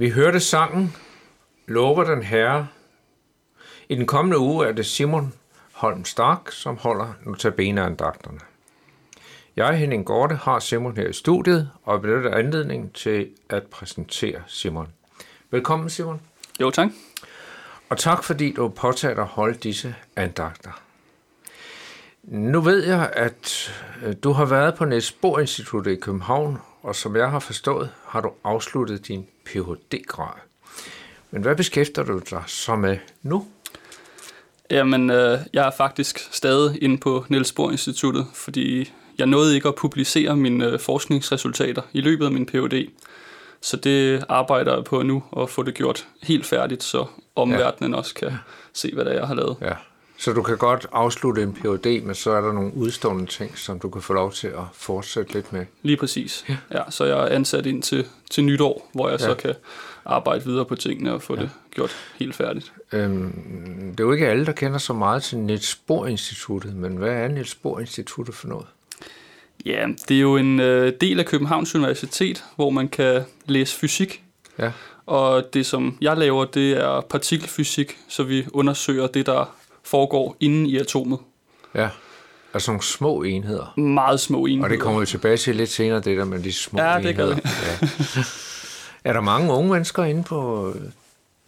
Vi hørte sangen Lover den Herre. I den kommende uge er det Simon Holm Stark, som holder notabene-andagterne. Jeg, Henning Gorte, har Simon her i studiet og benytter anledning til at præsentere Simon. Velkommen, Simon. Jo, tak. Og tak, fordi du påtager dig at holde disse andagter. Nu ved jeg, at øh, du har været på Niels Bohr Instituttet i København, og som jeg har forstået, har du afsluttet din Ph.D.-grad. Men hvad beskæftiger du dig så med nu? Jamen, øh, jeg er faktisk stadig inde på Niels Bohr Instituttet, fordi jeg nåede ikke at publicere mine øh, forskningsresultater i løbet af min Ph.D. Så det arbejder jeg på nu, at få det gjort helt færdigt, så omverdenen ja. også kan se, hvad det er, jeg har lavet. Ja. Så du kan godt afslutte en Ph.D., men så er der nogle udstående ting, som du kan få lov til at fortsætte lidt med. Lige præcis. Ja. ja så jeg er ansat ind til, til nytår, hvor jeg ja. så kan arbejde videre på tingene og få ja. det gjort helt færdigt. Øhm, det er jo ikke alle, der kender så meget til Niels Bohr Instituttet, men hvad er Niels Bohr Instituttet for noget? Ja, det er jo en øh, del af Københavns Universitet, hvor man kan læse fysik. Ja. Og det, som jeg laver, det er partikelfysik, så vi undersøger det, der foregår inde i atomet. Ja, altså nogle små enheder. Meget små enheder. Og det kommer vi tilbage til lidt senere, det der med de små ja, enheder. Det ja. Er der mange unge mennesker inde på,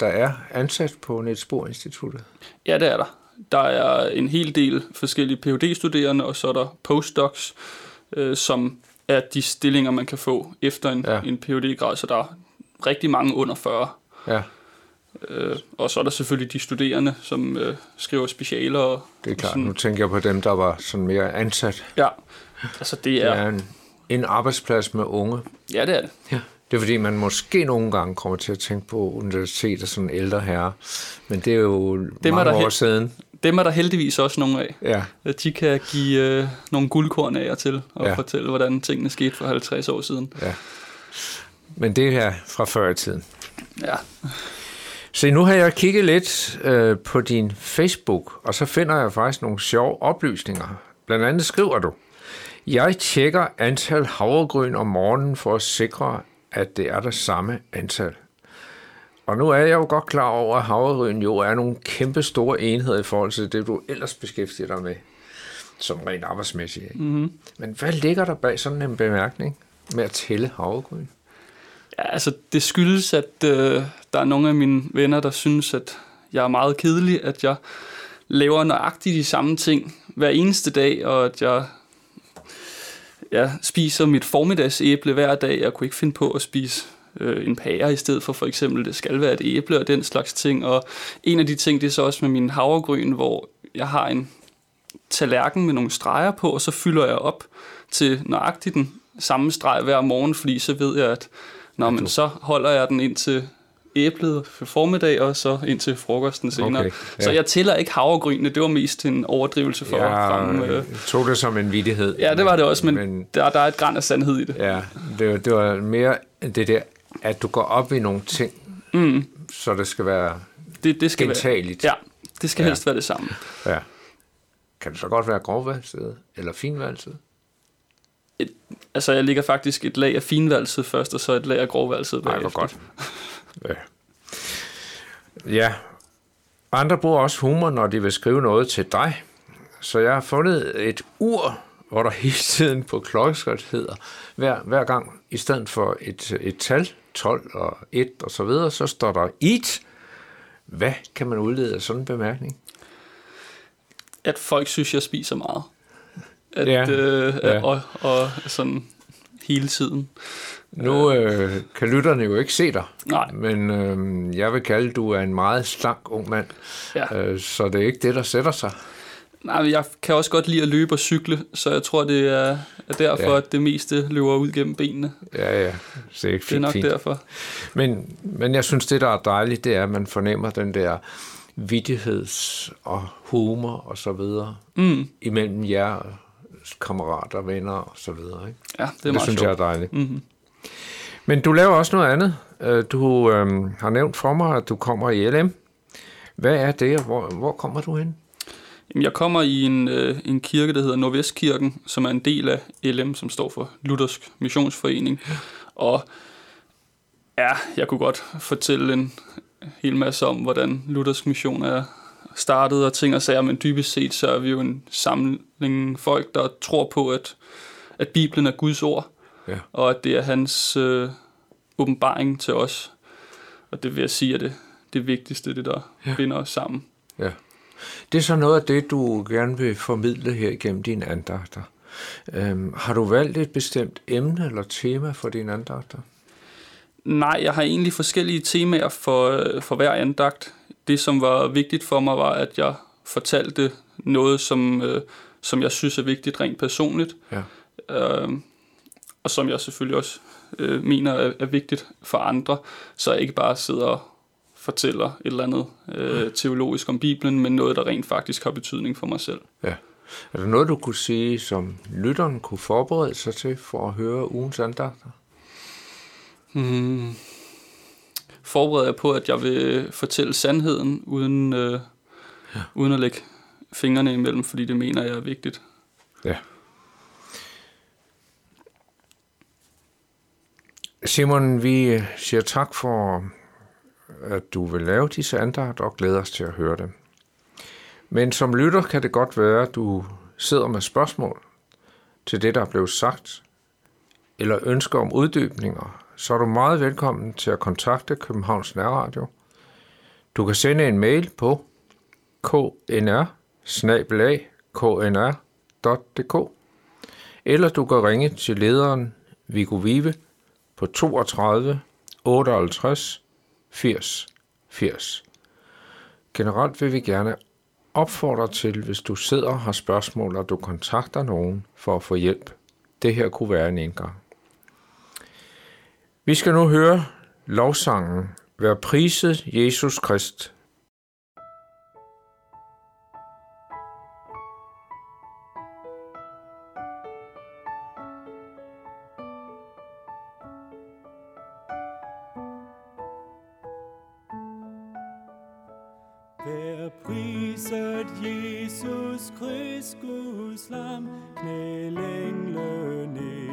der er ansat på Niels Bohr Instituttet? Ja, det er der. Der er en hel del forskellige Ph.D.-studerende, og så er der postdocs, øh, som er de stillinger, man kan få efter en, ja. en Ph.D.-grad, så der er rigtig mange under 40. Ja. Øh, og så er der selvfølgelig de studerende, som øh, skriver specialer. Og det er klart. Sådan. Nu tænker jeg på dem, der var sådan mere ansat. Ja, altså det er... Det er en, en arbejdsplads med unge. Ja, det er det. Ja. Det er fordi, man måske nogle gange kommer til at tænke på universitet og sådan ældre herre. Men det er jo dem mange er år siden. Dem er der heldigvis også nogle af. Ja. At de kan give øh, nogle guldkorn af jer til og ja. fortælle, hvordan tingene skete for 50 år siden. Ja. Men det er her fra før i tiden. Ja. Se, nu har jeg kigget lidt øh, på din Facebook, og så finder jeg faktisk nogle sjove oplysninger. Blandt andet skriver du, jeg tjekker antal havregryn om morgenen for at sikre, at det er det samme antal. Og nu er jeg jo godt klar over, at havregryn jo er nogle kæmpe store enheder i forhold til det, du ellers beskæftiger dig med, som rent arbejdsmæssigt. Mm-hmm. Men hvad ligger der bag sådan en bemærkning med at tælle havregryn? Ja, altså det skyldes, at øh, der er nogle af mine venner, der synes, at jeg er meget kedelig, at jeg laver nøjagtigt de samme ting hver eneste dag, og at jeg jeg spiser mit formiddagsæble hver dag. Jeg kunne ikke finde på at spise øh, en pære i stedet for for eksempel, det skal være et æble og den slags ting. Og en af de ting, det er så også med min havregryn, hvor jeg har en tallerken med nogle streger på, og så fylder jeg op til nøjagtigt den samme streg hver morgen, fordi så ved jeg, at når man så holder jeg den ind til æblet for formiddag, og så ind til frokosten senere. Okay, ja. Så jeg tæller ikke havregrynene, det var mest en overdrivelse for ja, at fremme... Øh... tog det som en vidighed. Ja, det var det også, men, men der, der er et græn af sandhed i det. Ja, det, det var mere det der, at du går op i nogle ting, mm. så det skal være det, det skal gentageligt. Være, ja, det skal ja. helst være det samme. Ja. Kan det så godt være grovvalset eller finvalset? Et, altså, jeg ligger faktisk et lag af finvalset først, og så et lag af grovvalset bagefter. Nej, hvor godt. Ja. ja. Andre bruger også humor, når de vil skrive noget til dig. Så jeg har fundet et ur, hvor der hele tiden på klokkeskrift hedder, hver, hver gang i stedet for et, et tal, 12 og 1 og så videre, så står der eat. Hvad kan man udlede af sådan en bemærkning? At folk synes, jeg spiser meget. At, ja, øh, ja. Og, og sådan hele tiden. Nu øh, kan lytterne jo ikke se dig, Nej. men øh, jeg vil kalde, at du er en meget slank ung mand, ja. øh, så det er ikke det, der sætter sig. Nej, men jeg kan også godt lide at løbe og cykle, så jeg tror, det er, er derfor, ja. at det meste løber ud gennem benene. Ja, ja. Det er, ikke det er nok fint. derfor. Men, men jeg synes, det, der er dejligt, det er, at man fornemmer den der vidigheds- og humor og så videre mm. imellem jer kammerater, venner og så videre. Ikke? Ja, det er det meget synes sjovt. jeg er dejligt. Mm-hmm. Men du laver også noget andet. Du øh, har nævnt for mig, at du kommer i LM. Hvad er det, og hvor, hvor kommer du hen? Jamen, jeg kommer i en, øh, en kirke, der hedder Nordvestkirken, som er en del af LM, som står for Luthersk Missionsforening. Og Ja, jeg kunne godt fortælle en hel masse om, hvordan Luthers mission er startet og ting og sager, men dybest set så er vi jo en samling folk, der tror på, at, at Bibelen er Guds ord, Ja. og at det er hans øh, åbenbaring til os. Og det vil jeg sige er det, det vigtigste, det der Ja. ja. binder os sammen. Ja. Det er så noget af det, du gerne vil formidle her igennem dine andagter. Øhm, har du valgt et bestemt emne eller tema for dine andagter? Nej, jeg har egentlig forskellige temaer for, for hver andagt. Det, som var vigtigt for mig, var, at jeg fortalte noget, som, øh, som jeg synes er vigtigt rent personligt. Ja. Øh, og som jeg selvfølgelig også øh, mener er, er vigtigt for andre, så jeg ikke bare sidder og fortæller et eller andet øh, teologisk om Bibelen, men noget, der rent faktisk har betydning for mig selv. ja. Er der noget, du kunne sige, som lytteren kunne forberede sig til for at høre ugens andagter? Hmm. Forbereder jeg på, at jeg vil fortælle sandheden, uden, øh, ja. uden at lægge fingrene imellem, fordi det mener jeg er vigtigt. Ja. Simon, vi siger tak for, at du vil lave disse andagter og glæder os til at høre dem. Men som lytter kan det godt være, at du sidder med spørgsmål til det, der er blevet sagt, eller ønsker om uddybninger, så er du meget velkommen til at kontakte Københavns Nærradio. Du kan sende en mail på knr knr.dk eller du kan ringe til lederen Viggo Vive på 32 58 80 80. Generelt vil vi gerne opfordre til, hvis du sidder og har spørgsmål, og du kontakter nogen for at få hjælp. Det her kunne være en indgang. Vi skal nu høre lovsangen Vær priset Jesus Krist. Vær priset Jesus Kristus Guds lam, knæl engle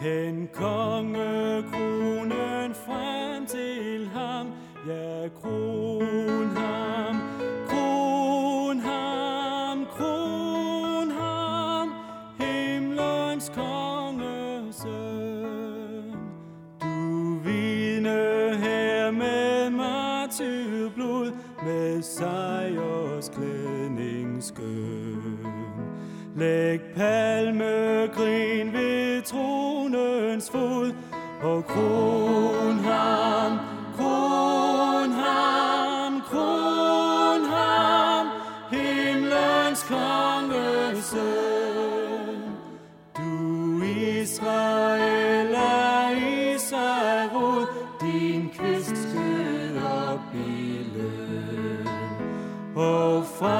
Hen kongekronen frem til ham, ja, kronen Læg palmegrin ved tronens fod, og kron ham, kron ham, kron ham, himlens kongesøn. Du Israel er Israel rod, din kvist skyder op i løn. Og fra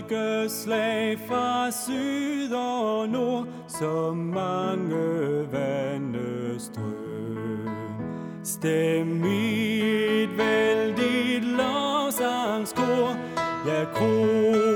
folkeslag fra syd og nord, så mange vande strøm. Stem i et vældigt lovsangskor, ja, kron